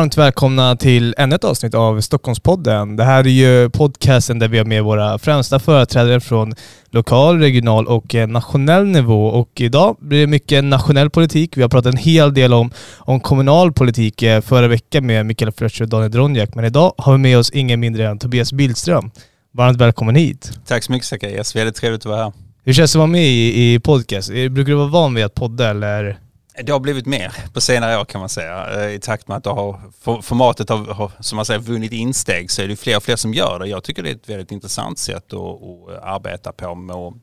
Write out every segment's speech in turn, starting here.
Varmt välkomna till ännu ett avsnitt av Stockholmspodden. Det här är ju podcasten där vi har med våra främsta företrädare från lokal, regional och eh, nationell nivå. Och idag blir det mycket nationell politik. Vi har pratat en hel del om, om kommunal politik eh, förra veckan med Mikael Fröscher och Daniel Dronjak. Men idag har vi med oss ingen mindre än Tobias Billström. Varmt välkommen hit. Tack så mycket Zacharias, väldigt trevligt att vara här. Hur känns det att vara med i, i podcast? Brukar du vara van vid att podda eller? Det har blivit mer på senare år kan man säga. Eh, I takt med att har, formatet har, som man säger, vunnit insteg så är det fler och fler som gör det. Jag tycker det är ett väldigt intressant sätt att, att eh, arbeta på med att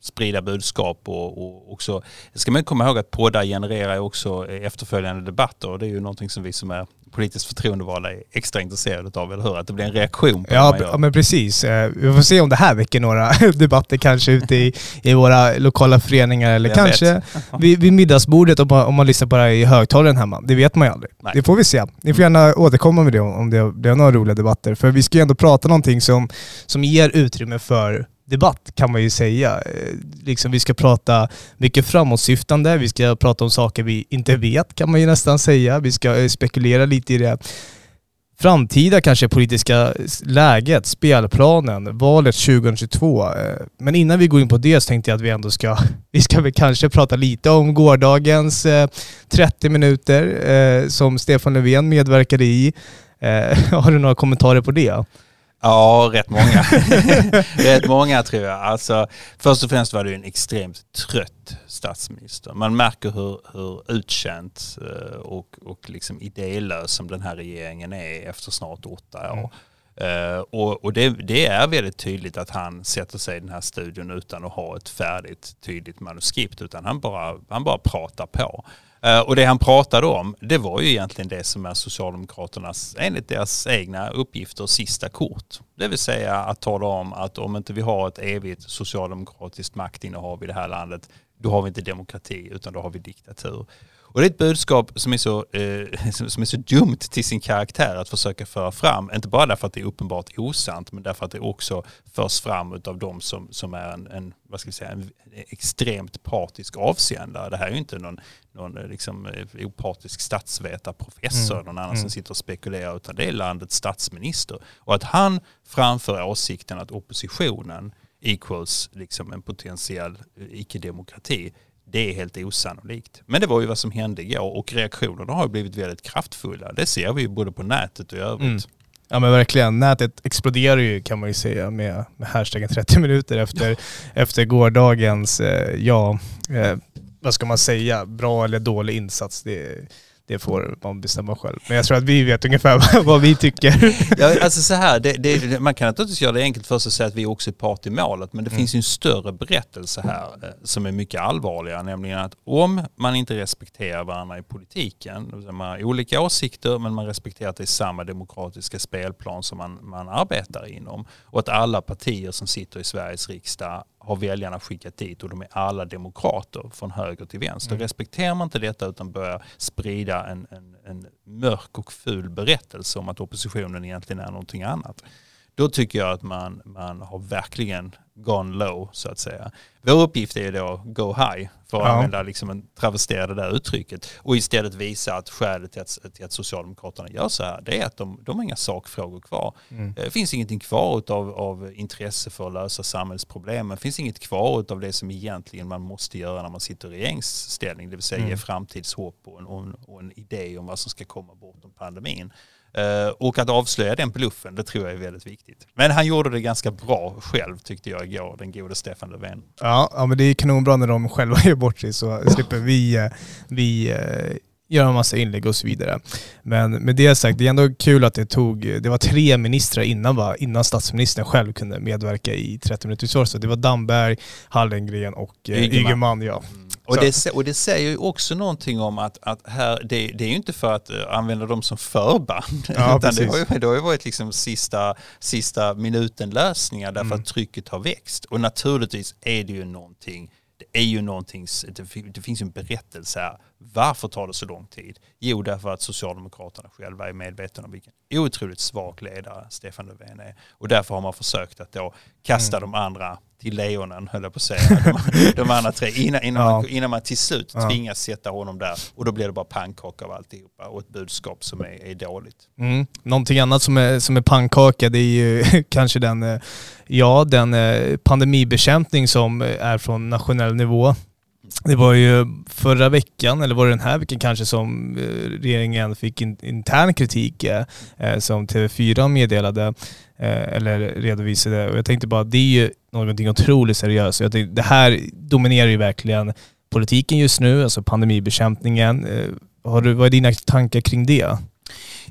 sprida budskap och, och också, ska man komma ihåg att poddar genererar också efterföljande debatter och det är ju någonting som vi som är politiskt förtroendevalda är extra intresserade av, eller hur? Att det blir en reaktion på ja, ja, men precis. Eh, vi får se om det här väcker några debatter kanske ute i, i våra lokala föreningar eller Jag kanske vid, vid middagsbordet om man, om man lyssnar på det här i högtalaren hemma. Det vet man ju aldrig. Nej. Det får vi se. Ni får gärna återkomma med det om det, är några roliga debatter. För vi ska ju ändå prata någonting som, som ger utrymme för debatt kan man ju säga. Eh, liksom vi ska prata mycket framåtsyftande, vi ska prata om saker vi inte vet kan man ju nästan säga. Vi ska eh, spekulera lite i det framtida kanske politiska läget, spelplanen, valet 2022. Eh, men innan vi går in på det så tänkte jag att vi ändå ska, vi ska väl kanske prata lite om gårdagens 30 minuter som Stefan Löfven medverkade i. Har du några kommentarer på det? Ja, rätt många. rätt många tror jag. Alltså, först och främst var det en extremt trött statsminister. Man märker hur, hur utkänt eh, och, och liksom idélös som den här regeringen är efter snart åtta år. Mm. Uh, och, och det, det, är väldigt tydligt att han sätter sig i den här studion utan att ha ett färdigt tydligt manuskript utan han bara, han bara pratar på. Eh, och det han pratade om, det var ju egentligen det som är Socialdemokraternas, enligt deras egna uppgifter, sista kort. Det vill säga att tala om att om inte vi har ett evigt socialdemokratiskt maktinnehav i det här landet, då har vi inte demokrati utan då har vi diktatur. Och det är ett budskap som är, så, eh, som är så dumt till sin karaktär att försöka föra fram. Inte bara därför att det är uppenbart osant, men därför att det också förs fram av de som, som är en, en, vad ska vi säga, en extremt partisk avsändare. Det här är ju inte någon, någon eh, liksom, eh, opartisk statsvetare, professor, mm. någon annan mm. som sitter och spekulerar, utan det är landets statsminister. Och att han framför åsikten att oppositionen equals liksom en potentiell eh, icke-demokrati det är helt osannolikt. Men det var ju vad som hände igår och reaktionerna har blivit väldigt kraftfulla. Det ser vi ju både på nätet och i övrigt. Mm. Ja men verkligen, nätet exploderar ju kan man ju säga med, med hashtaggen 30 minuter efter, efter gårdagens, eh, ja, eh, vad ska man säga, bra eller dålig insats. Det, det får man bestämma själv. Men jag tror att vi vet ungefär vad vi tycker. Ja, alltså så här, det, det, man kan naturligtvis göra det enkelt för sig och säga att vi också är part i målet, men det mm. finns ju en större berättelse här eh, som är mycket allvarligare, nämligen att om man inte respekterar varandra i politiken, man har olika åsikter men man respekterar att det är samma demokratiska spelplan som man, man arbetar inom och att alla partier som sitter i Sveriges riksdag har väljarna skickat dit och de är alla demokrater från höger till vänster. Mm. Respekterar man inte detta utan börjar sprida en, en, en mörk och ful berättelse om att oppositionen egentligen är någonting annat då tycker jag att man, man har verkligen gone low så att säga. Vår uppgift är då go high för att ja. använda liksom en travestera det där uttrycket och istället visa att skälet till att, till att Socialdemokraterna gör så här det är att de, de har inga sakfrågor kvar. Mm. Det finns ingenting kvar av, av intresse för att lösa samhällsproblemen. Det finns inget kvar av det som egentligen man måste göra när man sitter i regeringsställning, det vill säga mm. ge framtidshopp och en, och, en, och en idé om vad som ska komma bortom pandemin. Eh, och att avslöja den bluffen, det tror jag är väldigt viktigt. Men han gjorde det ganska bra själv tyckte jag igår, den gode Stefan Löfven. Ja, ja men det är kanonbra när de själva gör bort sig så slipper vi, eh, vi eh, göra en massa inlägg och så vidare. Men med det sagt, det är ändå kul att det tog, det var tre ministrar innan, va, innan statsministern själv kunde medverka i 30 minuters. Så det var Damberg, Hallengren och Ygeman. Ygeman ja. Mm. Och det, och det, säger ju också någonting om att, att här, det, det, är ju inte för att uh, använda dem som förband, ja, utan det har, ju, det har ju varit liksom sista, sista minuten lösningar därför mm. att trycket har växt. Och naturligtvis är det ju någonting Det är ju någonting, det finns en berättelse här. Varför tar det så lång tid? Jo, därför att Socialdemokraterna själva är medvetna om vilken otroligt svag ledare Stefan Löfven är. Och därför har man försökt att då kasta mm. de andra till lejonen, höll jag på att säga. De, de andra tre, innan, innan, ja. man, innan man till slut ja. tvingas sätta honom där. Och då blir det bara pannkaka av alltihopa och ett budskap som är, är dåligt. Mm. Någonting annat som är, som är pannkaka, det är ju kanske den, eh, ja, den eh, pandemibekämpning som är från nationell nivå. Det var ju förra veckan, eller var det den här veckan kanske, som eh, regeringen fick in, intern kritik eh, eh som TV4 meddelade eh, eller redovisade. Och jag tänkte bara, det är ju någonting otroligt seriöst. Jag tänkte, det här dominerar ju verkligen politiken just nu, alltså pandemibekämpningen. Eh, har du, vad är dina tankar kring det?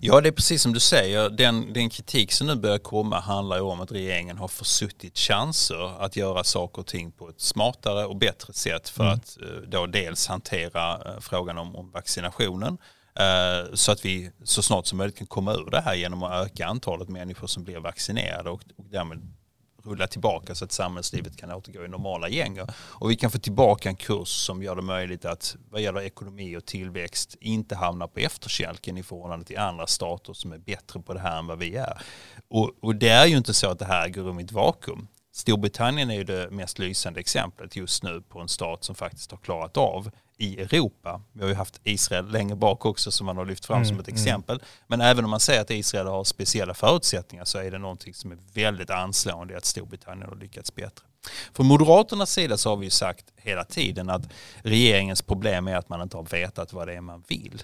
Ja, det är precis som du säger. Den, den kritik som nu börjar komma handlar ju om att regeringen har försuttit chanser att göra saker och ting på ett smartare och bättre sätt för mm. att eh, då dels hantera eh, frågan om, om vaccinationen eh, så att vi så snart som möjligt kan komma ur det här genom att öka antalet människor som blir vaccinerade och, och därmed rulla tillbaka så att samhällslivet kan återgå i normala gäng Och vi kan få tillbaka en kurs som gör det möjligt att vad gäller ekonomi och tillväxt inte hamna på efterkälken i förhållande till andra stater som är bättre på det här än vad vi är. Och, och det är ju inte så att det här går rum i ett vakuum. Storbritannien är ju det mest lysande exemplet just nu på en stat som faktiskt har klarat av i Europa. Vi har ju haft Israel längre bak också som man har lyft fram mm, som ett mm. exempel. Mm. Men även om man säger att Israel har speciella förutsättningar så är det någonting som är väldigt anslående att Storbritannien har lyckats bättre. Från Moderaternas sida så har vi ju sagt hela tiden att regeringens problem är att man inte har vetat vad det är man vill.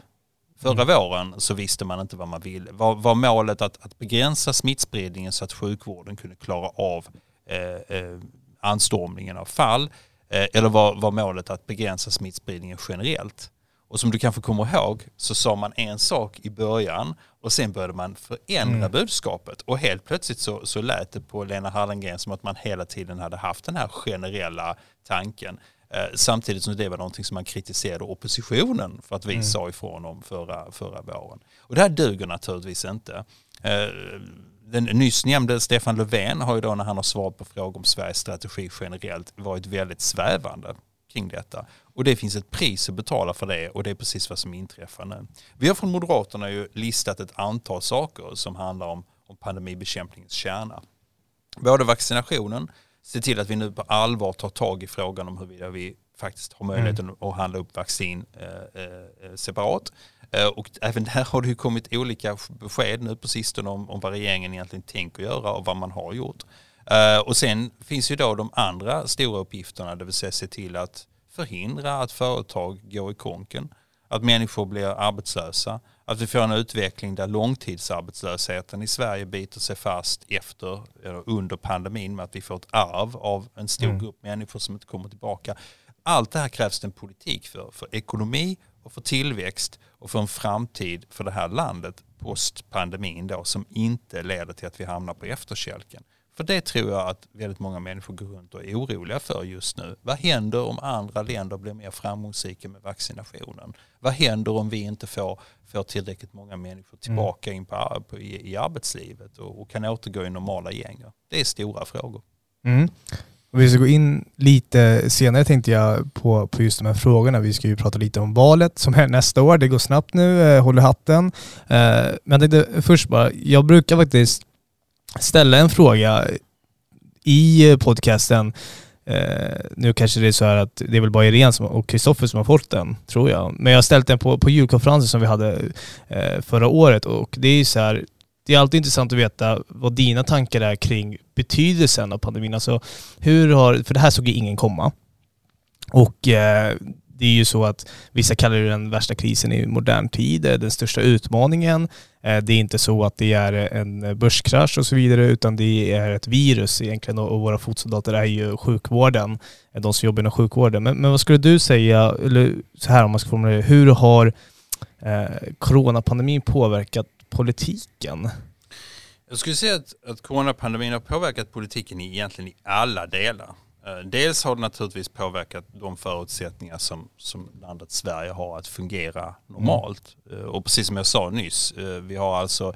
Förra mm. våren så visste man inte vad man ville. Var, var målet att, att begränsa smittspridningen så att sjukvården kunde klara av anstormningen av fall? Eh, eller var, var målet att begränsa smittspridningen generellt? Och som du kanske kommer ihåg så sa man en sak i början och sen började man förändra mm. budskapet och helt plötsligt så, så lät det på Lena Hallengren som att man hela tiden hade haft den här generella tanken. Eh, samtidigt som det var någonting som man kritiserade oppositionen för att vi mm. sa ifrån om förra, förra våren. Och det här duger naturligtvis inte. Eh, den nyss nämnde Stefan Löfven har ju då när han har svarat på frågor om Sveriges strategi generellt varit väldigt svävande kring detta. Och det finns ett pris att betala för det och det är precis vad som inträffar nu. Vi har från Moderaterna ju listat ett antal saker som handlar om, om pandemibekämpningens kärna. Både vaccinationen, se till att vi nu på allvar tar tag i frågan om huruvida vi faktiskt har möjligheten mm. att handla upp vaccin eh, eh, separat. Eh, och även där har det ju kommit olika besked nu på sistone om, om vad regeringen egentligen tänker göra och vad man har gjort. Uh, och sen finns ju då de andra stora uppgifterna, det vill säga se till att förhindra att företag går i konken, att människor blir arbetslösa, att vi får en utveckling där långtidsarbetslösheten i Sverige biter sig fast efter eller under pandemin med att vi får ett arv av en stor mm. grupp människor som inte kommer tillbaka. Allt det här krävs det en politik för, för ekonomi och för tillväxt och för en framtid för det här landet post pandemin då som inte leder till att vi hamnar på efterkälken. För det tror jag att väldigt många människor går runt och är oroliga för just nu. Vad händer om andra länder blir mer framgångsrika med vaccinationen? Vad händer om vi inte får, får tillräckligt många människor mm. tillbaka in på, på i, i, arbetslivet och, och, kan återgå i normala gänger? Det är stora frågor. Mm. Och vi ska gå in lite senare tänkte jag på, på just de här frågorna. Vi ska ju prata lite om valet som är nästa år. Det går snabbt nu, eh, håller hatten. Eh, men jag tänkte först bara, jag brukar faktiskt ställa en fråga i podcasten. Eh, nu kanske det är så här att det är väl bara Irene och Kristoffer som har fått den, tror jag. Men jag har ställt den på, på julkonferensen som vi hade eh, förra året och det är ju så här, det är alltid intressant att veta vad dina tankar är kring betydelsen av pandemin. Alltså hur har, för det här såg ju ingen komma. Och eh, det är ju så att vissa kallar det den värsta krisen i modern tid, eh, den största utmaningen. Eh, det är inte så att det är en börskrasch och så vidare, utan det är ett virus egentligen och våra fotsoldater är ju sjukvården, eh, de som jobbar inom sjukvården. Men, men vad skulle du säga, eller så här om man ska formulera det, hur har eh, coronapandemin påverkat politiken? Jag skulle säga att, att coronapandemin har påverkat politiken egentligen i alla delar. Eh, dels har det naturligtvis påverkat de förutsättningar som, som landet Sverige har att fungera normalt. Mm. Och precis som jag sa nyss, eh, vi har alltså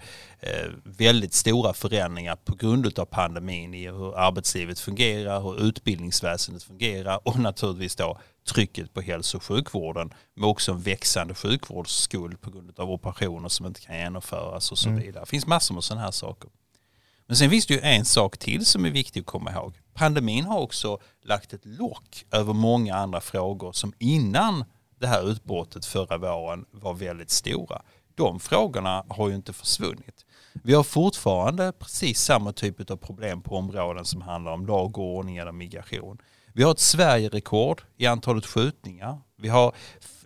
väldigt stora förändringar på grund av pandemin i hur arbetslivet fungerar, hur utbildningsväsendet fungerar och naturligtvis då trycket på hälso och sjukvården med också en växande sjukvårdsskuld på grund av operationer som inte kan genomföras och så mm. vidare. Det finns massor med sådana här saker. Men sen finns det ju en sak till som är viktig att komma ihåg. Pandemin har också lagt ett lock över många andra frågor som innan det här utbrottet förra våren var väldigt stora. De frågorna har ju inte försvunnit. Vi har fortfarande precis samma typ av problem på områden som handlar om lag och ordning eller migration. Vi har ett Sverige-rekord i antalet skjutningar. Vi har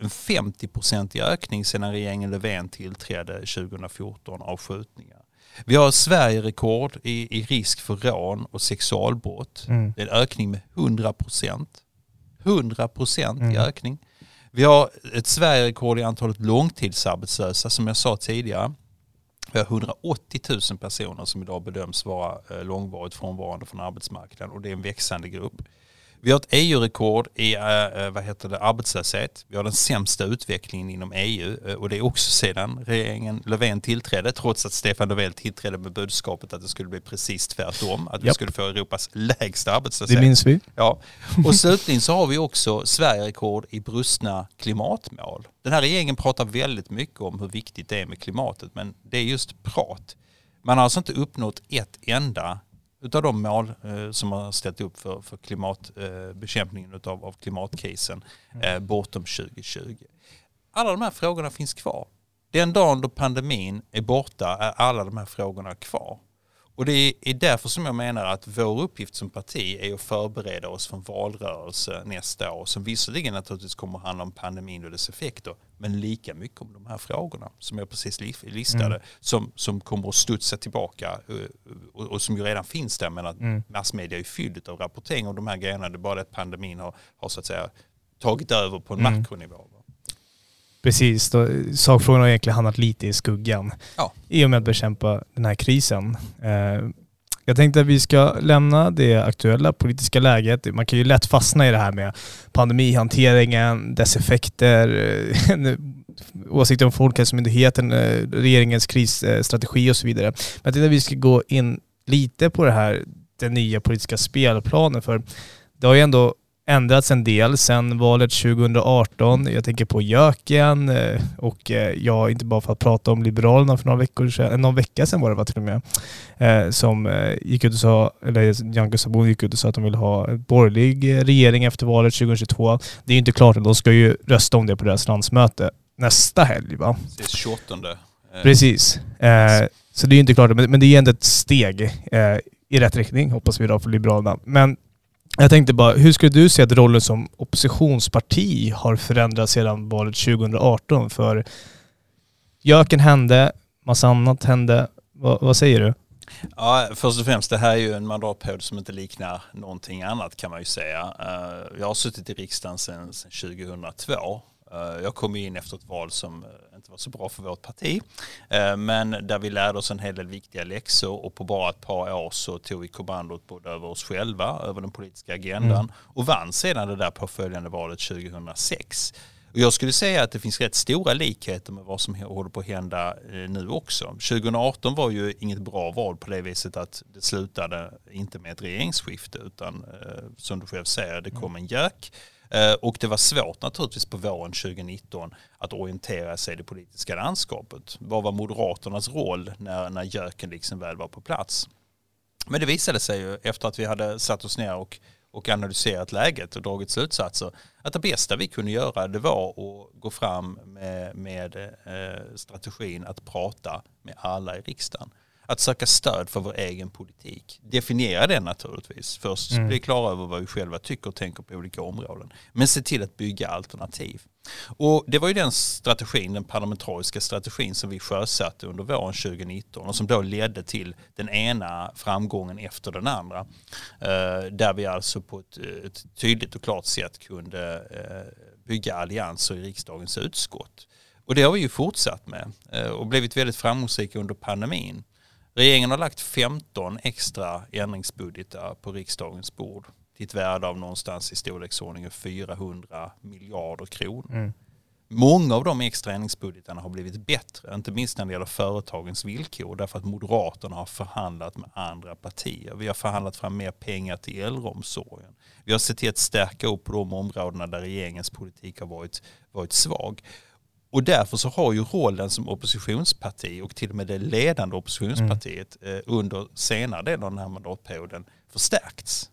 en 50-procentig ökning sedan regeringen Löfven tillträdde 2014 av skjutningar. Vi har Sverige-rekord i, i risk för rån och sexualbrott. Mm. Det är en ökning med 100 procent. 100 procent mm. i ökning. Vi har ett Sverige-rekord i antalet långtidsarbetslösa som jag sa tidigare. Vi har 180 000 personer som idag bedöms vara eh, långvarigt frånvarande från arbetsmarknaden och det är en växande grupp. Vi har ett EU-rekord i äh, vad heter det, arbetslöshet. Vi har den sämsta utvecklingen inom EU eh, och det är också sedan regeringen Löfven tillträdde trots att Stefan Löfven tillträdde med budskapet att det skulle bli precis tvärtom. Att vi skulle få Europas lägsta arbetslöshet. Det minns vi. Ja. Och slutligen så har vi också Sverige-rekord i brustna klimatmål. Den här regeringen pratar väldigt mycket om hur viktigt det är med klimatet men det är just prat. Man har alltså inte uppnått ett enda utav de mål eh, som har ställt upp för, för klimatbekämpningen eh, utav, av klimatkrisen mm. eh, bortom 2020. Alla de här frågorna finns kvar. Den dagen då pandemin är borta är alla de här frågorna kvar. Och det är därför som jag menar att vår uppgift som parti är att förbereda oss för en valrörelse nästa år som visserligen naturligtvis kommer att handla om pandemin och dess effekter men lika mycket om de här frågorna som jag precis listade mm. som, som kommer att studsa tillbaka och, eh, och, och som ju redan finns där men att mm. massmedia är fylld av rapportering om de här grejerna. Det är bara det att pandemin har, har så att säga tagit över på en mm. makronivå. Precis, då, sakfrågan har egentligen hamnat lite i skuggan ja. i och med att bekämpa den här krisen. Eh, jag tänkte att vi ska lämna det aktuella politiska läget. Man kan ju lätt fastna i det här med pandemihanteringen, dess effekter, eh, åsikter om Folkhälsomyndigheten, eh, regeringens krisstrategi och så vidare. Men jag tänkte att vi ska gå in lite på det här, den nya politiska spelplanen. För det har ju ändå ändrats en del sedan valet 2018. Jag tänker på Jöken eh, och eh, ja, inte bara för att prata om Liberalerna för några veckor sedan, någon vecka sedan var det va till och med, eh, som gick ut och sa, eller Nyamko Sabuni gick ut och sa att de vill ha en borgerlig regering efter valet 2022. Det är ju inte klart, de ska ju rösta om det på deras landsmöte nästa helg va? Är 28. Precis. Så det är ju inte klart, men det är ändå ett steg i rätt riktning hoppas vi då för Liberalerna. Men jag tänkte bara, hur skulle du se att rollen som oppositionsparti har förändrats sedan valet 2018? För Jöken hände, massa annat hände. Va, vad säger du? Ja, först och främst, det här är ju en mandatperiod som inte liknar någonting annat kan man ju säga. Eh, jag har suttit i riksdagen sedan 2002 eh, jag kom in efter ett val som eh, eh, var så bra för vårt parti. Eh, men där vi lärde oss en hel del viktiga läxor och på bara ett par år så tog vi kommandot både över oss själva, över den politiska agendan mm. och vann sedan det där påföljande valet 2006. Och jag skulle säga att det finns rätt stora likheter med vad som håller på att hända nu också. 2018 var ju inget bra val på det viset att det slutade inte med ett regeringsskifte utan som du själv säger, det kom en Eh, Eh, och det var svårt naturligtvis på våren 2019 att orientera sig i det politiska landskapet. Vad var Moderaternas roll när, när göken liksom väl var på plats? Men det visade sig ju efter att vi hade satt oss ner och, och analyserat läget och dragit slutsatser att det bästa vi kunde göra det var att gå fram med, med eh, strategin att prata med alla i riksdagen att söka stöd för vår egen politik. Definiera den naturligtvis. Först mm. bli klara över vad vi själva tycker och tänker på olika områden. Men se till att bygga alternativ. Och det var ju den strategin, den parlamentariska strategin som vi sjösatte under våren 2019 och som då ledde till den ena framgången efter den andra. Eh, där vi alltså på ett, ett tydligt och klart sätt kunde eh, bygga allianser i riksdagens utskott. Och det har vi ju fortsatt med eh, och blivit väldigt framgångsrika under pandemin. Regeringen har lagt 15 extra ändringsbudgetar på riksdagens bord. till ett värde av någonstans i storleksordningen 400 miljarder kronor. Mm. Många av de extra ändringsbudgetarna har blivit bättre, inte minst när det gäller företagens villkor, därför att Moderaterna har förhandlat med andra partier. Vi har förhandlat fram mer pengar till äldreomsorgen. Vi har sett till att stärka upp på de områdena där regeringens politik har varit, varit svag. Och därför så har ju rollen som oppositionsparti och till och med det ledande oppositionspartiet mm. under senare delen av den här mandatperioden förstärkts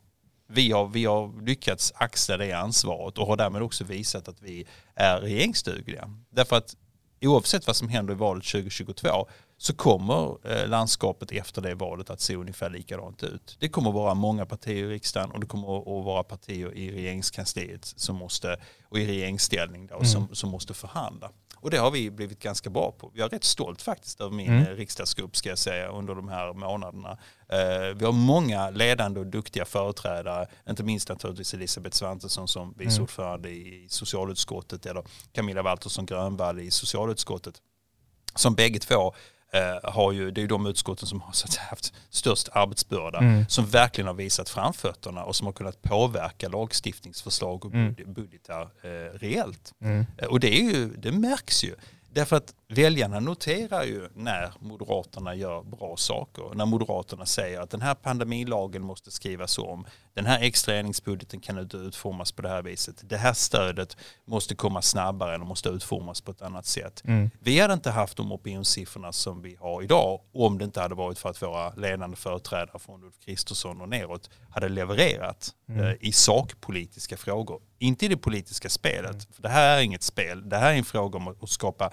vi har, vi har lyckats axla det ansvaret och har därmed också visat att vi är regeringsdugliga. Därför att oavsett vad som händer i valet 2022 så kommer eh, landskapet efter det valet att se ungefär likadant ut. Det kommer att vara många partier i riksdagen och det kommer att vara partier i regeringskansliet som måste, och i regeringsställning då, mm. som, som måste förhandla. Och det har vi blivit ganska bra på. Jag är rätt stolt faktiskt över min mm. riksdagsgrupp ska jag säga under de här månaderna. Uh, vi har många ledande och duktiga företrädare, inte minst naturligtvis Elisabeth Svantesson som vice mm. ordförande i socialutskottet eller Camilla Waltersson Grönvall i socialutskottet som bägge två Eh, har ju, det är ju de utskotten som har så haft störst arbetsbörda, mm. som verkligen har visat framfötterna och som har kunnat påverka lagstiftningsförslag och mm. budgetar eh, reellt. Mm. Eh, och det, är ju, det märks ju. Därför att väljarna noterar ju när Moderaterna gör bra saker. När Moderaterna säger att den här pandemilagen måste skrivas om. Den här extra ändringsbudgeten kan inte utformas på det här viset. Det här stödet måste komma snabbare eller måste utformas på ett annat sätt. Mm. Vi hade inte haft de opinionssiffrorna som vi har idag om det inte hade varit för att våra ledande företrädare från Ulf Kristersson och neråt hade levererat mm. eh, i sakpolitiska frågor. Inte i det politiska spelet. Mm. För det här är inget spel. Det här är en fråga om att skapa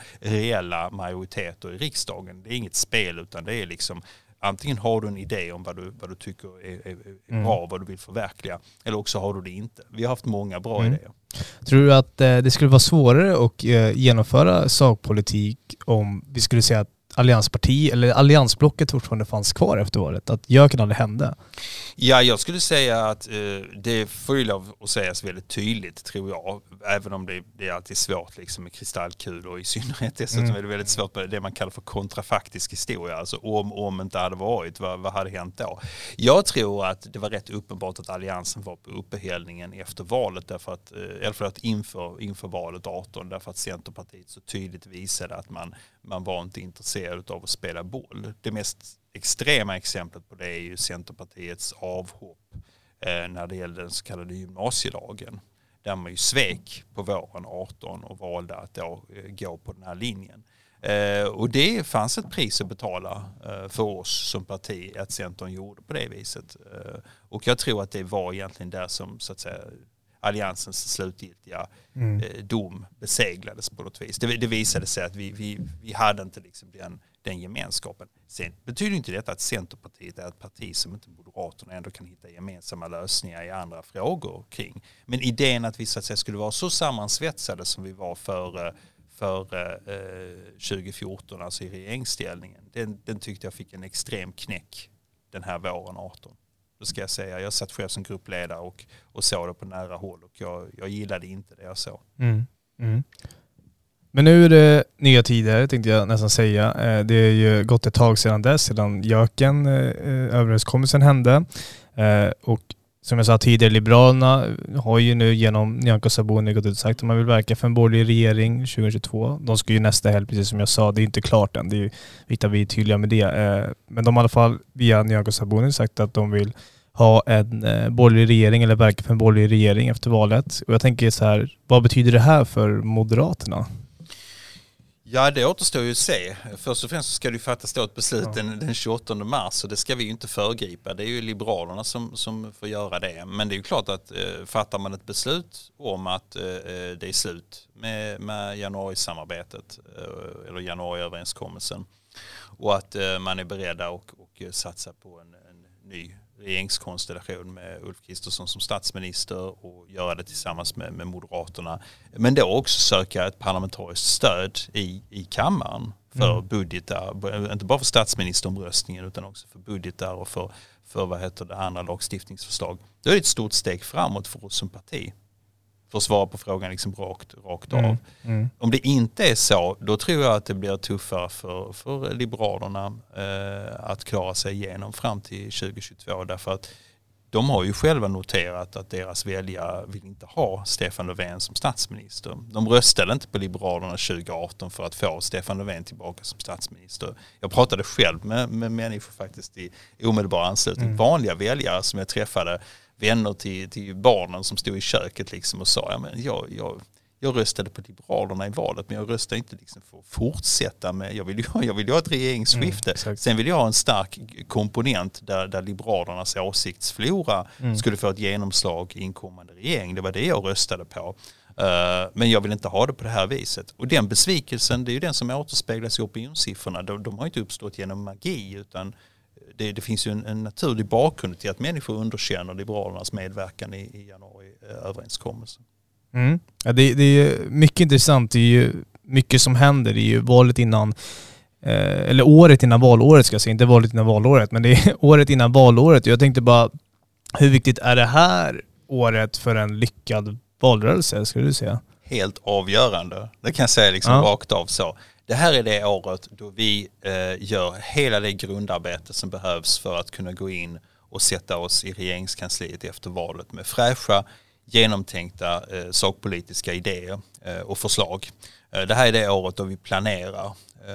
reella majoriteter i riksdagen. Det är inget spel utan det är liksom antingen har du en idé om vad du, vad du tycker är, är, är mm. bra, vad du vill förverkliga, eller också har du det inte. Vi har haft många bra mm. idéer. Tror du att eh, det skulle vara svårare att eh, genomföra sakpolitik om vi skulle säga att alliansparti, eller alliansblocket fortfarande fanns kvar efter valet? Att göken aldrig hände? Ja, jag skulle säga att eh, det får ju lov att sägas väldigt tydligt tror jag. Även om det, det är alltid svårt liksom med kristallkul och i synnerhet dessutom mm. är det väldigt svårt med det man kallar för kontrafaktisk historia. Alltså om, om inte hade varit, vad, vad hade hänt då? Jag tror att det var rätt uppenbart att alliansen var på uppehällningen efter valet, därför att, eh, eller förlåt, inför, inför valet 18, därför att Centerpartiet så tydligt visade att man, man var inte intresserad av att spela boll. Det mest extrema exemplet på det är ju Centerpartiets avhopp eh, när det gällde den så kallade gymnasielagen. Där man ju svek på våren 18 och valde att då eh, gå på den här linjen. Eh, och det fanns ett pris att betala eh, för oss som parti att Centern gjorde på det viset. Eh, och jag tror att det var egentligen där som så att säga alliansens slutgiltiga mm. dom beseglades på något vis. Det, det visade sig att vi, vi, vi hade inte liksom den den gemenskapen. Sen betyder inte detta att Centerpartiet är ett parti som inte Moderaterna ändå kan hitta gemensamma lösningar i andra frågor kring. Men idén att vi så att säga skulle vara så sammansvetsade som vi var för, för eh, 2014, alltså i regeringsställningen, den, den tyckte jag fick en extrem knäck den här våren 18. Då ska jag säga, jag satt själv som gruppledare och, och såg det på nära håll och jag, jag gillade inte det jag såg. Mm. Mm. Men nu är det nya tider tänkte jag nästan säga. Eh, det är ju gått ett tag sedan dess, sedan JÖKen, eh, eh, överenskommelsen hände. Och som jag sa tidigare, Liberalerna har ju nu genom Nyamko Sabuni gått ut och sagt att man vill verka för en borgerlig regering 2022. De ska ju nästa helg, precis som jag sa, det är inte klart än. Det är viktigt att vi är tydliga med det. Eh, men de har i alla fall via Nyamko Sabuni sagt att de vill ha en eh, borgerlig regering eller verka för en borgerlig regering efter valet. Och jag tänker så här, vad betyder det här för Moderaterna? Ja, det återstår ju att se. Först och främst ska det ju fattas då ett beslut ja. den, den 28 mars och det ska vi ju inte föregripa. Det är ju Liberalerna som, som får göra det. Men det är ju klart att eh, fattar man ett beslut om att eh, eh det är slut med, med januarisamarbetet eh, eller januariöverenskommelsen och att eh, man är beredda att och, och satsa på en, en ny regeringskonstellation med Ulf Kristersson som statsminister och göra det tillsammans med, med Moderaterna. Men då också söka ett parlamentariskt stöd i, i kammaren för mm. budgetar, inte bara för statsministeromröstningen utan också för budgetar och för, för vad heter det, andra lagstiftningsförslag. Då är det ett stort steg framåt för oss som parti för svara på frågan liksom rakt, rakt av. Mm. Mm. Om det inte är så, då tror jag att det blir tuffare för, för Liberalerna eh, att klara sig igenom fram till 2022. Därför att de har ju själva noterat att deras väljare vill inte ha Stefan Löfven som statsminister. De röstade inte på Liberalerna 2018 för att få Stefan Löfven tillbaka som statsminister. Jag pratade själv med, med människor faktiskt i omedelbar anslutning, mm. vanliga väljare som jag träffade, vänner till, till barnen som stod i köket liksom och sa, ja, men jag, jag jag röstade på Liberalerna i valet men jag röstade inte liksom för att fortsätta med, jag vill ju, jag vill ju ha ett regeringsskifte. Mm, Sen vill jag ha en stark komponent där, där Liberalernas åsiktsflora mm. skulle få ett genomslag i en kommande regering. Det var det jag röstade på. Uh, men jag vill inte ha det på det här viset. Och den besvikelsen, det är ju den som återspeglas i opinionssiffrorna. De, de har inte uppstått genom magi utan det, det, finns ju en, en, naturlig bakgrund till att människor underkänner Liberalernas medverkan i, i januari-överenskommelsen. Mm. Ja, det, det, är mycket intressant. Det är ju mycket som händer. Det är ju valet innan, eh, eller året innan valåret ska jag säga, inte valet innan valåret, men det är året innan valåret. Jag tänkte bara, hur viktigt är det här året för en lyckad valrörelse, skulle du säga? Helt avgörande. Det kan jag säga liksom ja. rakt av så. Det här är det året då vi eh, gör hela det grundarbete som behövs för att kunna gå in och sätta oss i regeringskansliet efter valet med fräscha genomtänkta eh, sakpolitiska idéer eh, och förslag. Det här är det året då vi planerar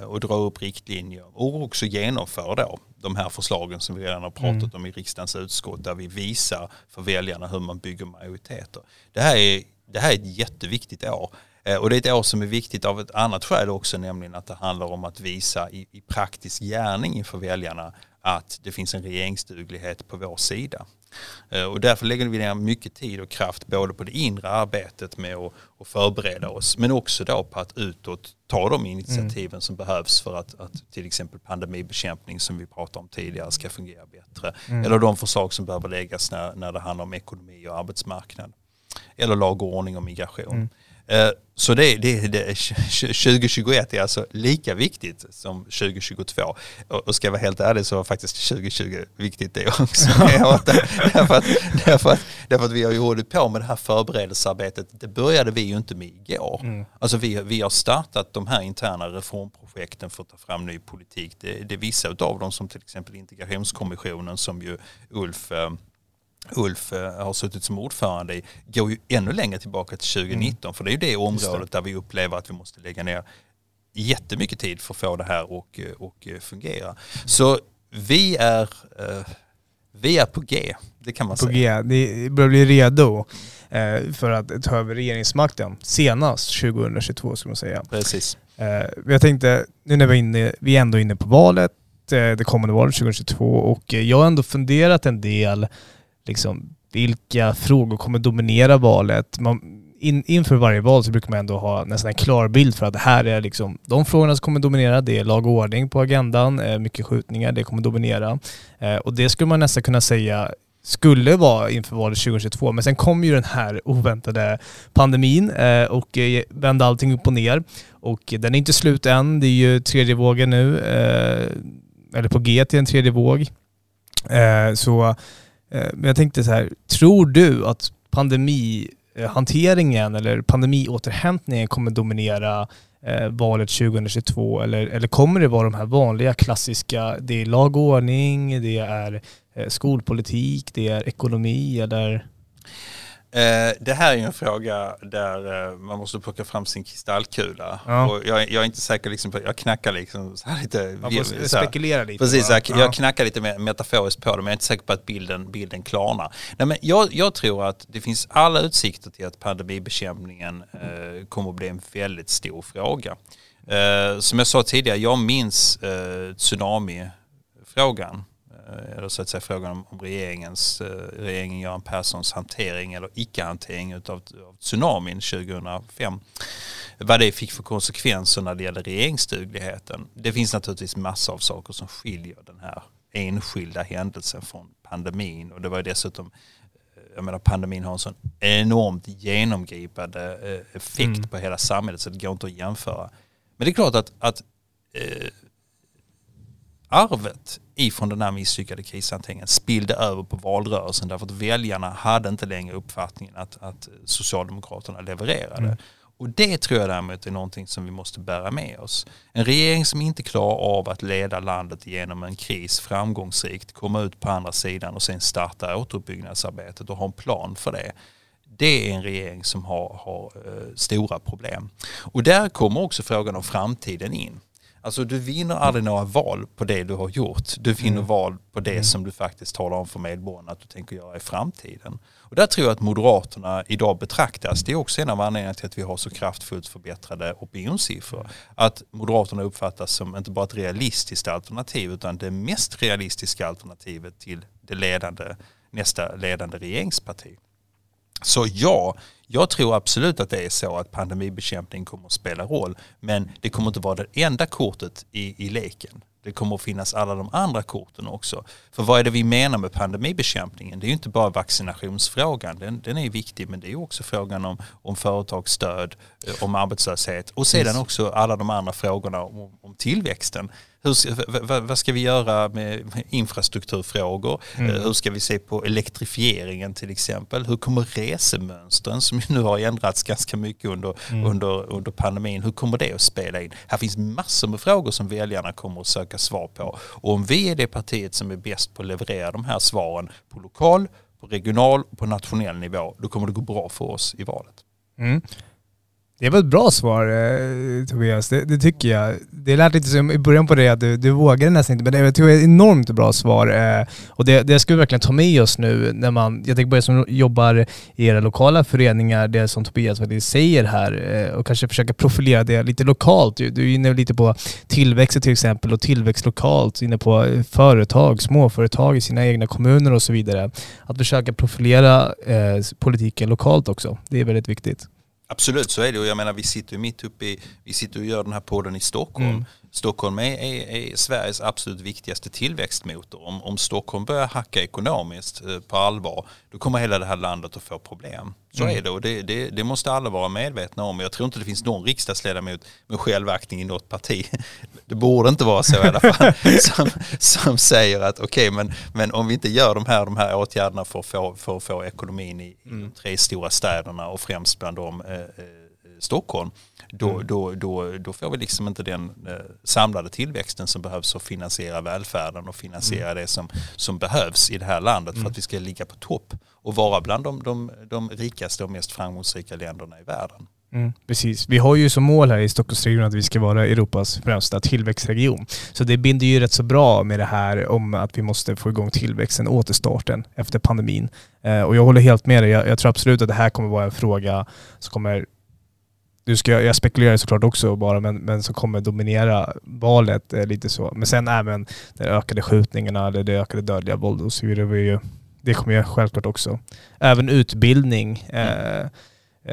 och drar upp riktlinjer och också genomför då de här förslagen som vi redan har pratat mm. om i riksdagens utskott där vi visar för väljarna hur man bygger majoriteter. Det här är, det här är ett jätteviktigt år. Eh, och det är ett år som är viktigt av ett annat skäl också, nämligen att det handlar om att visa i, i praktisk gärning inför väljarna att det finns en regeringsduglighet på vår sida. Eh, och därför lägger vi ner mycket tid och kraft både på det inre arbetet med att, att förbereda oss men också då på att utåt ta de initiativen mm. som behövs för att, att, till exempel pandemibekämpning som vi pratade om tidigare ska fungera bättre. Mm. Eller de förslag som behöver läggas när, när det handlar om ekonomi och arbetsmarknad. Eller lag och ordning och migration. Mm. Eh, så det, det, det, 2021 är alltså lika viktigt som 2022. Och ska jag vara helt ärlig så var faktiskt 2020 viktigt det också. därför, att, därför, att, därför att vi har ju hållit på med det här förberedelsearbetet. Det började vi ju inte med igår. Mm. Alltså vi, vi har startat de här interna reformprojekten för att ta fram ny politik. Det, det är vissa av dem som till exempel integrationskommissionen som ju Ulf eh, Ulf eh, har suttit som ordförande i går ju ännu längre tillbaka till 2019 mm. för det är ju det området det. där vi upplever att vi måste lägga ner jättemycket tid för att få det här att eh, och eh, fungera. Så vi är, vi är på G, det kan man på säga. På G, ni börjar bli redo för att ta över regeringsmakten senast 2022 skulle man säga. Precis. Jag tänkte, nu när vi är, inne, vi är ändå inne på valet, det kommande valet 2022 och jag har ändå funderat en del liksom, vilka frågor kommer dominera valet. Man, in, inför varje val så brukar man ändå ha nästan en klar bild för att det här är liksom de frågorna som kommer dominera. Det är lag och ordning på agendan, eh, mycket skjutningar, det kommer dominera. Eh, och det skulle man nästan kunna säga skulle vara inför valet 2022. Men sen kom ju den här oväntade pandemin eh, och vände allting upp och ner. Och den är inte slut än. Det är ju tredje vågen nu, eller på G till en tredje våg. Så Eh, men jag tänkte så här, tror du att pandemihanteringen eller pandemiåterhämtningen kommer dominera eh, valet 2022 eller, eller kommer det vara de här vanliga klassiska, det är lag och ordning, det är eh, skolpolitik, det är ekonomi eller? Eh, det här är ju en fråga där eh, man måste plocka fram sin kristallkula. Ja. Och jag, jag, är inte säker liksom jag knackar liksom så här lite. Man får spekulera lite. Precis, jag, jag knackar lite metaforiskt på det men jag är inte säker på att bilden, bilden klarnar. Nej, men jag, jag tror att det finns alla utsikter till att pandemibekämpningen eh, kommer att bli en väldigt stor fråga. Eh, som jag sa tidigare, jag minns eh, tsunamifrågan eller så att säga frågan om, om regeringens, eh, regeringen Göran Perssons hantering eller icke-hantering av, av tsunamin 2005. Vad det fick för konsekvenser när det gäller regeringsdugligheten. Det finns naturligtvis massor av saker som skiljer den här enskilda händelsen från pandemin och det var dessutom eh, jag menar pandemin har en sån enormt genomgripande effekt mm. på hela samhället så det går inte att jämföra. Men det är klart att, att eh, arvet ifrån den här misslyckade krishanteringen spillde över på valrörelsen därför att väljarna hade inte längre uppfattningen att, att Socialdemokraterna levererade. Mm. Och det tror jag däremot är någonting som vi måste bära med oss. En regering som inte klarar av att leda landet genom en kris framgångsrikt, komma ut på andra sidan och sen starta återuppbyggnadsarbetet och ha en plan för det. Det är en regering som har, har uh, stora problem. Och där kommer också frågan om framtiden in. Alltså du vinner aldrig några val på det du har gjort. Du vinner mm. val på det mm. som du faktiskt talar om för medborgarna att du tänker göra i framtiden. Och där tror jag att Moderaterna idag betraktas, det är också en av anledningarna till att vi har så kraftfullt förbättrade opinionssiffror. Att Moderaterna uppfattas som inte bara ett realistiskt alternativ utan det mest realistiska alternativet till det ledande, nästa ledande regeringsparti. Så ja, jag tror absolut att det är så att pandemibekämpning kommer att spela roll. Men det kommer inte vara det enda kortet i, i leken. Det kommer att finnas alla de andra korten också. För vad är det vi menar med pandemibekämpningen? Det är ju inte bara vaccinationsfrågan, den, den är viktig, men det är också frågan om, om företagsstöd, eh, om arbetslöshet och sedan också alla de andra frågorna om, om tillväxten. Hur, vad ska vi göra med infrastrukturfrågor? Mm. Eh, hur ska vi se på elektrifieringen till exempel? Hur kommer resemönstren som nu har ändrats ganska mycket under, mm. under, under pandemin, hur kommer det att spela in? Här finns massor med frågor som väljarna kommer att söka svar på. Och om vi är det partiet som är bäst på att leverera de här svaren på lokal, på regional och på nationell nivå, då kommer det gå bra för oss i valet. Mm. Det var ett bra svar eh, Tobias, det, det, tycker jag. Det lät lite som i början på det att du, du vågade nästan inte, men det, jag tycker det är ett enormt bra svar. Eh, och det, det ska vi verkligen ta med oss nu när man, jag tänker på er som jobbar i era lokala föreningar, det som Tobias faktiskt säger här eh, och kanske försöka profilera det lite lokalt. Du, du är inne lite på tillväxt till exempel och tillväxt lokalt, inne på eh, företag, småföretag i sina egna kommuner och så vidare. Att försöka profilera eh, politiken lokalt också, det är väldigt viktigt. Absolut så är det och jag menar vi sitter ju mitt uppe i, vi sitter och gör den här podden i Stockholm. Mm. Stockholm är, är, är, Sveriges absolut viktigaste tillväxtmotor. Om, om Stockholm börjar hacka ekonomiskt eh, på allvar, då kommer hela det här landet att få problem. Så mm. är det och det, det, det, måste alla vara medvetna om. Jag tror inte det finns någon riksdagsledamot med självaktning i något parti. Det borde inte vara så i alla fall. som, som säger att okej, okay, men, men om vi inte gör de här, de här åtgärderna för att få, för att få ekonomin i, mm. i de tre stora städerna och främst bland dem eh, eh, Stockholm, då, mm. då, då, då får vi liksom inte den eh, samlade tillväxten som behövs för att finansiera välfärden och finansiera mm. det som, som behövs i det här landet för mm. att vi ska ligga på topp och vara bland de, de, de rikaste och mest framgångsrika länderna i världen. Mm, precis. Vi har ju som mål här i Stockholmsregionen att vi ska vara Europas främsta tillväxtregion. Så det binder ju rätt så bra med det här om att vi måste få igång tillväxten, återstarten efter pandemin. Eh, och jag håller helt med dig. Jag, jag, tror absolut att det här kommer vara en fråga som kommer du ska, jag spekulerar såklart också bara, men, men som kommer dominera valet eh, lite så. Men sen även de ökade skjutningarna, det, det ökade dödliga våldet och så vidare. Det kommer jag självklart också. Även utbildning. Mm. Eh,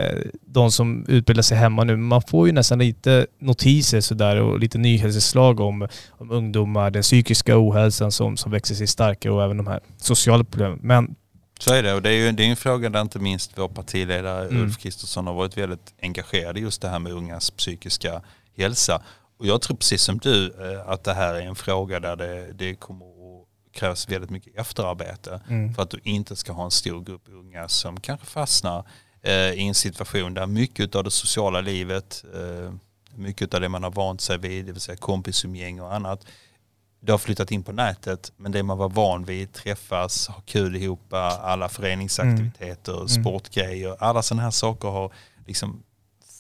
eh, de som utbildar sig hemma nu, man får ju nästan lite notiser sådär och lite nyhetsinslag om, om ungdomar, den psykiska ohälsan som, som växer sig starkare och även de här sociala problemen. Men så är det och det är ju det är en fråga där inte minst vår partiledare mm. Ulf Kristersson har varit väldigt engagerad i just det här med ungas psykiska hälsa. Och jag tror precis som du eh, att det här är en fråga där det, det kommer att krävas väldigt mycket efterarbete mm. för att du inte ska ha en stor grupp unga som kanske fastnar eh, i en situation där mycket av det sociala livet, eh, mycket av det man har vant sig vid, det vill säga kompisumgäng och annat, det har flyttat in på nätet men det man var van vid, träffas, ha kul ihop, alla föreningsaktiviteter, mm. sportgrejer, alla sådana här saker har liksom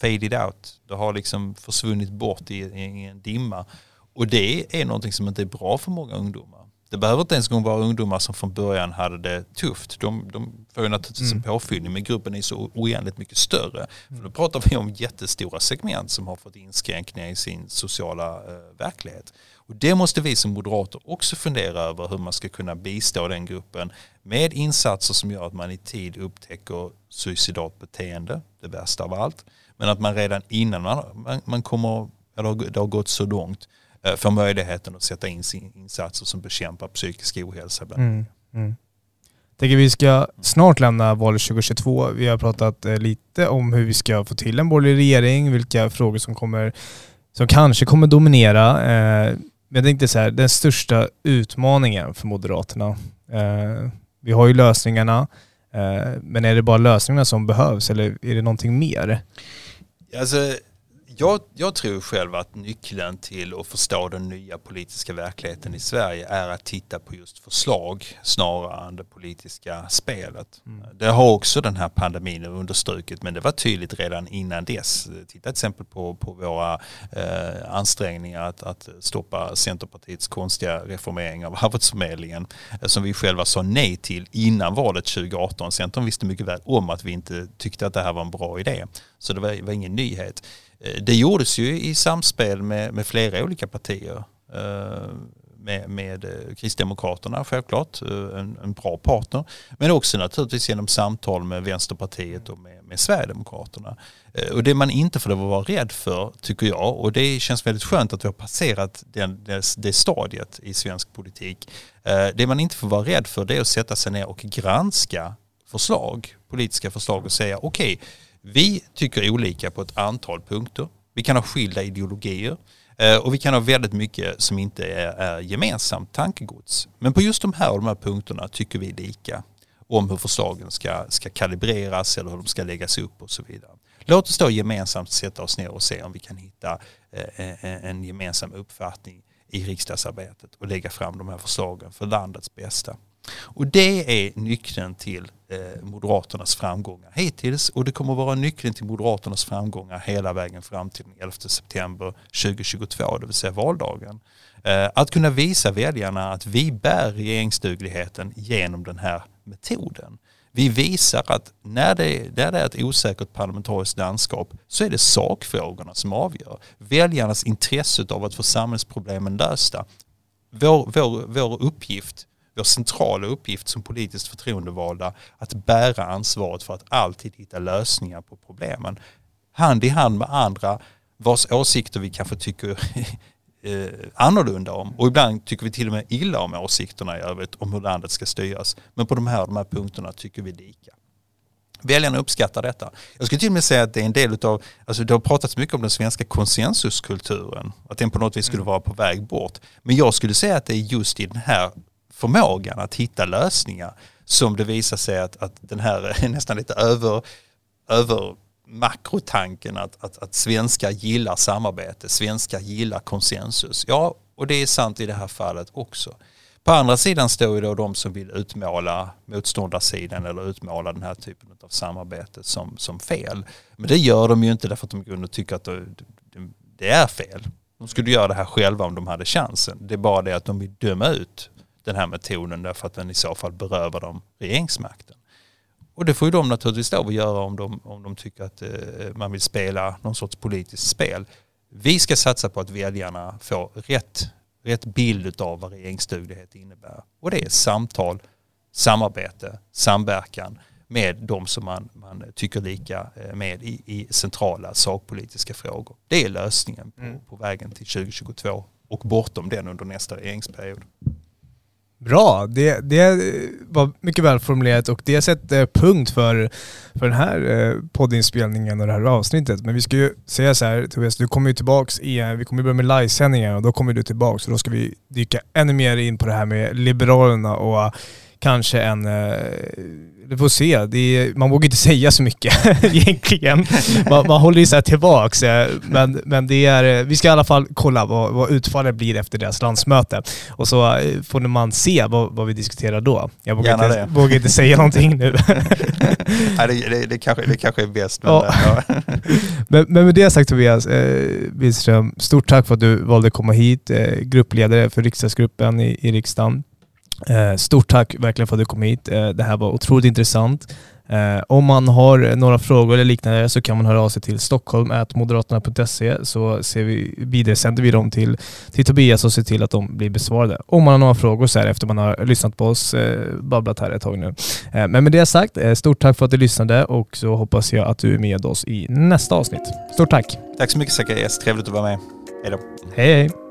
faded out. Det har liksom försvunnit bort i, i en dimma. Och det är någonting som inte är bra för många ungdomar. Det behöver inte ens vara ungdomar som från början hade det tufft. De, de får ju naturligtvis mm. en påfyllning men gruppen är så oändligt mycket större. För då pratar vi om jättestora segment som har fått inskränkningar i sin sociala eh, verklighet. Och det måste vi som moderater också fundera över hur man ska kunna bistå den gruppen med insatser som gör att man i tid upptäcker suicidalt beteende, det värsta av allt. Men att man redan innan man, man kommer, eller det har gått så långt, eh, får möjligheten att sätta in insatser som bekämpar psykisk ohälsa bland mm, mm. Tänker vi ska snart lämna valet 2022. Vi har pratat eh, lite om hur vi ska få till en borgerlig regering, vilka frågor som kommer som kanske kommer dominera. Men jag tänkte så här, den största utmaningen för Moderaterna, eh, vi har ju lösningarna, eh, men är det bara lösningarna som behövs eller är det någonting mer? Alltså, jag, jag, tror själv att nyckeln till att förstå den nya politiska verkligheten i Sverige är att titta på just förslag snarare än det politiska spelet. Mm. Det har också den här pandemin understrukit men det var tydligt redan innan dess. Titta till exempel på, på våra eh, ansträngningar att, att stoppa Centerpartiets konstiga reformering av Arbetsförmedlingen eh, som vi själva sa nej till innan valet 2018. Centern visste mycket väl om att vi inte tyckte att det här var en bra idé. Så det var, var ingen nyhet. Eh, det gjordes ju i samspel med, med flera olika partier. Eh, med, med eh, Kristdemokraterna självklart, en, en, bra partner. Men också naturligtvis genom samtal med Vänsterpartiet och med, med Sverigedemokraterna. Och det man inte får vara rädd för, tycker jag, och det känns väldigt skönt att vi har passerat den, det, det stadiet i svensk politik. Det man inte får vara rädd för det är att sätta sig ner och granska förslag, politiska förslag och säga okej, okay, vi tycker olika på ett antal punkter. Vi kan ha skilda ideologier eh, och vi kan ha väldigt mycket som inte är, är gemensamt tankegods. Men på just de här och de här punkterna tycker vi lika om hur förslagen ska, ska kalibreras eller hur de ska läggas upp och så vidare. Låt oss då gemensamt sätta oss ner och se om vi kan hitta eh, eh, en gemensam uppfattning i riksdagsarbetet och lägga fram de här förslagen för landets bästa. Och det är nyckeln till eh, Moderaternas framgångar hittills och det kommer vara nyckeln till Moderaternas framgångar hela vägen fram till den 11 september 2022, det vill säga valdagen. Eh, att kunna visa väljarna att vi bär regeringsdugligheten genom den här metoden. Vi visar att när det, när det är ett osäkert parlamentariskt landskap så är det sakfrågorna som avgör. Väljarnas intresse av att få samhällsproblemen lösta. Vår, vår, vår uppgift vår centrala uppgift som politiskt förtroendevalda att bära ansvaret för att alltid hitta lösningar på problemen. Hand i hand med andra vars åsikter vi kanske tycker eh, annorlunda om och ibland tycker vi till och med illa om åsikterna i övrigt om hur landet ska styras. Men på de här, de här punkterna tycker vi lika. Väljarna uppskattar detta. Jag skulle till och med säga att det är en del av, alltså det har pratats mycket om den svenska konsensuskulturen, att den på något vis skulle mm. vara på väg bort. Men jag skulle säga att det är just i den här förmågan att hitta lösningar som det visar sig att, att den här nästan lite över, över makrotanken att, att, att svenskar gillar samarbete, svenskar gillar konsensus. Ja, och det är sant i det här fallet också. På andra sidan står ju då de som vill utmåla motståndarsidan eller utmåla den här typen av samarbete som, som fel. Men det gör de ju inte därför att de i grunden tycker att det, det är fel. De skulle göra det här själva om de hade chansen. Det är bara det att de vill döma ut den här metoden därför att den i så fall berövar dem regeringsmakten. Och det får ju de naturligtvis lov att göra om de, om de tycker att eh, man vill spela någon sorts politiskt spel. Vi ska satsa på att väljarna får rätt, rätt bild av vad regeringsduglighet innebär. Och det är samtal, samarbete, samverkan med de som man, man tycker lika eh, med i, i centrala sakpolitiska frågor. Det är lösningen på, mm. på vägen till 2022 och bortom den under nästa regeringsperiod. Bra, det, det var mycket välformulerat och det sätter punkt för, för den här eh, poddinspelningen och det här avsnittet. Men vi ska ju säga så här Tobias, du kommer ju tillbaks i, eh, vi kommer börja med livesändningar och då kommer du tillbaks och då ska vi dyka ännu mer in på det här med Liberalerna och kanske en eh, vi får se. Är, man vågar inte säga så mycket egentligen. Man, man håller ju så här tillbaks. Eh, men, men det är, eh, vi ska i alla fall kolla vad, vad utfallet blir efter deras landsmöte. Och så får man se vad, vad vi diskuterar då. Jag vågar, inte, vågar inte säga någonting nu. Nej, det, det, det, kanske, det kanske är bäst. Men, ja. men, men, med det sagt Tobias eh, Billström, stort tack för att du valde att komma hit. Eh, gruppledare för riksdagsgruppen i, i riksdagen. Eh, stort tack verkligen för att du kom hit. Eh, det här var otroligt intressant. Eh, om man har några frågor eller liknande så kan man höra av sig till stockholm.moderaterna.se så ser vi, vidare sänder vi dem till, till Tobias och ser till att de blir besvarade. Om man har några frågor så här efter man har lyssnat på oss, babblat här ett tag nu. men med det sagt, stort tack för att du lyssnade och så hoppas jag att du är med oss i nästa avsnitt. Stort tack! Tack så mycket Zacharias, trevligt att vara med. Hej då! Hej hej!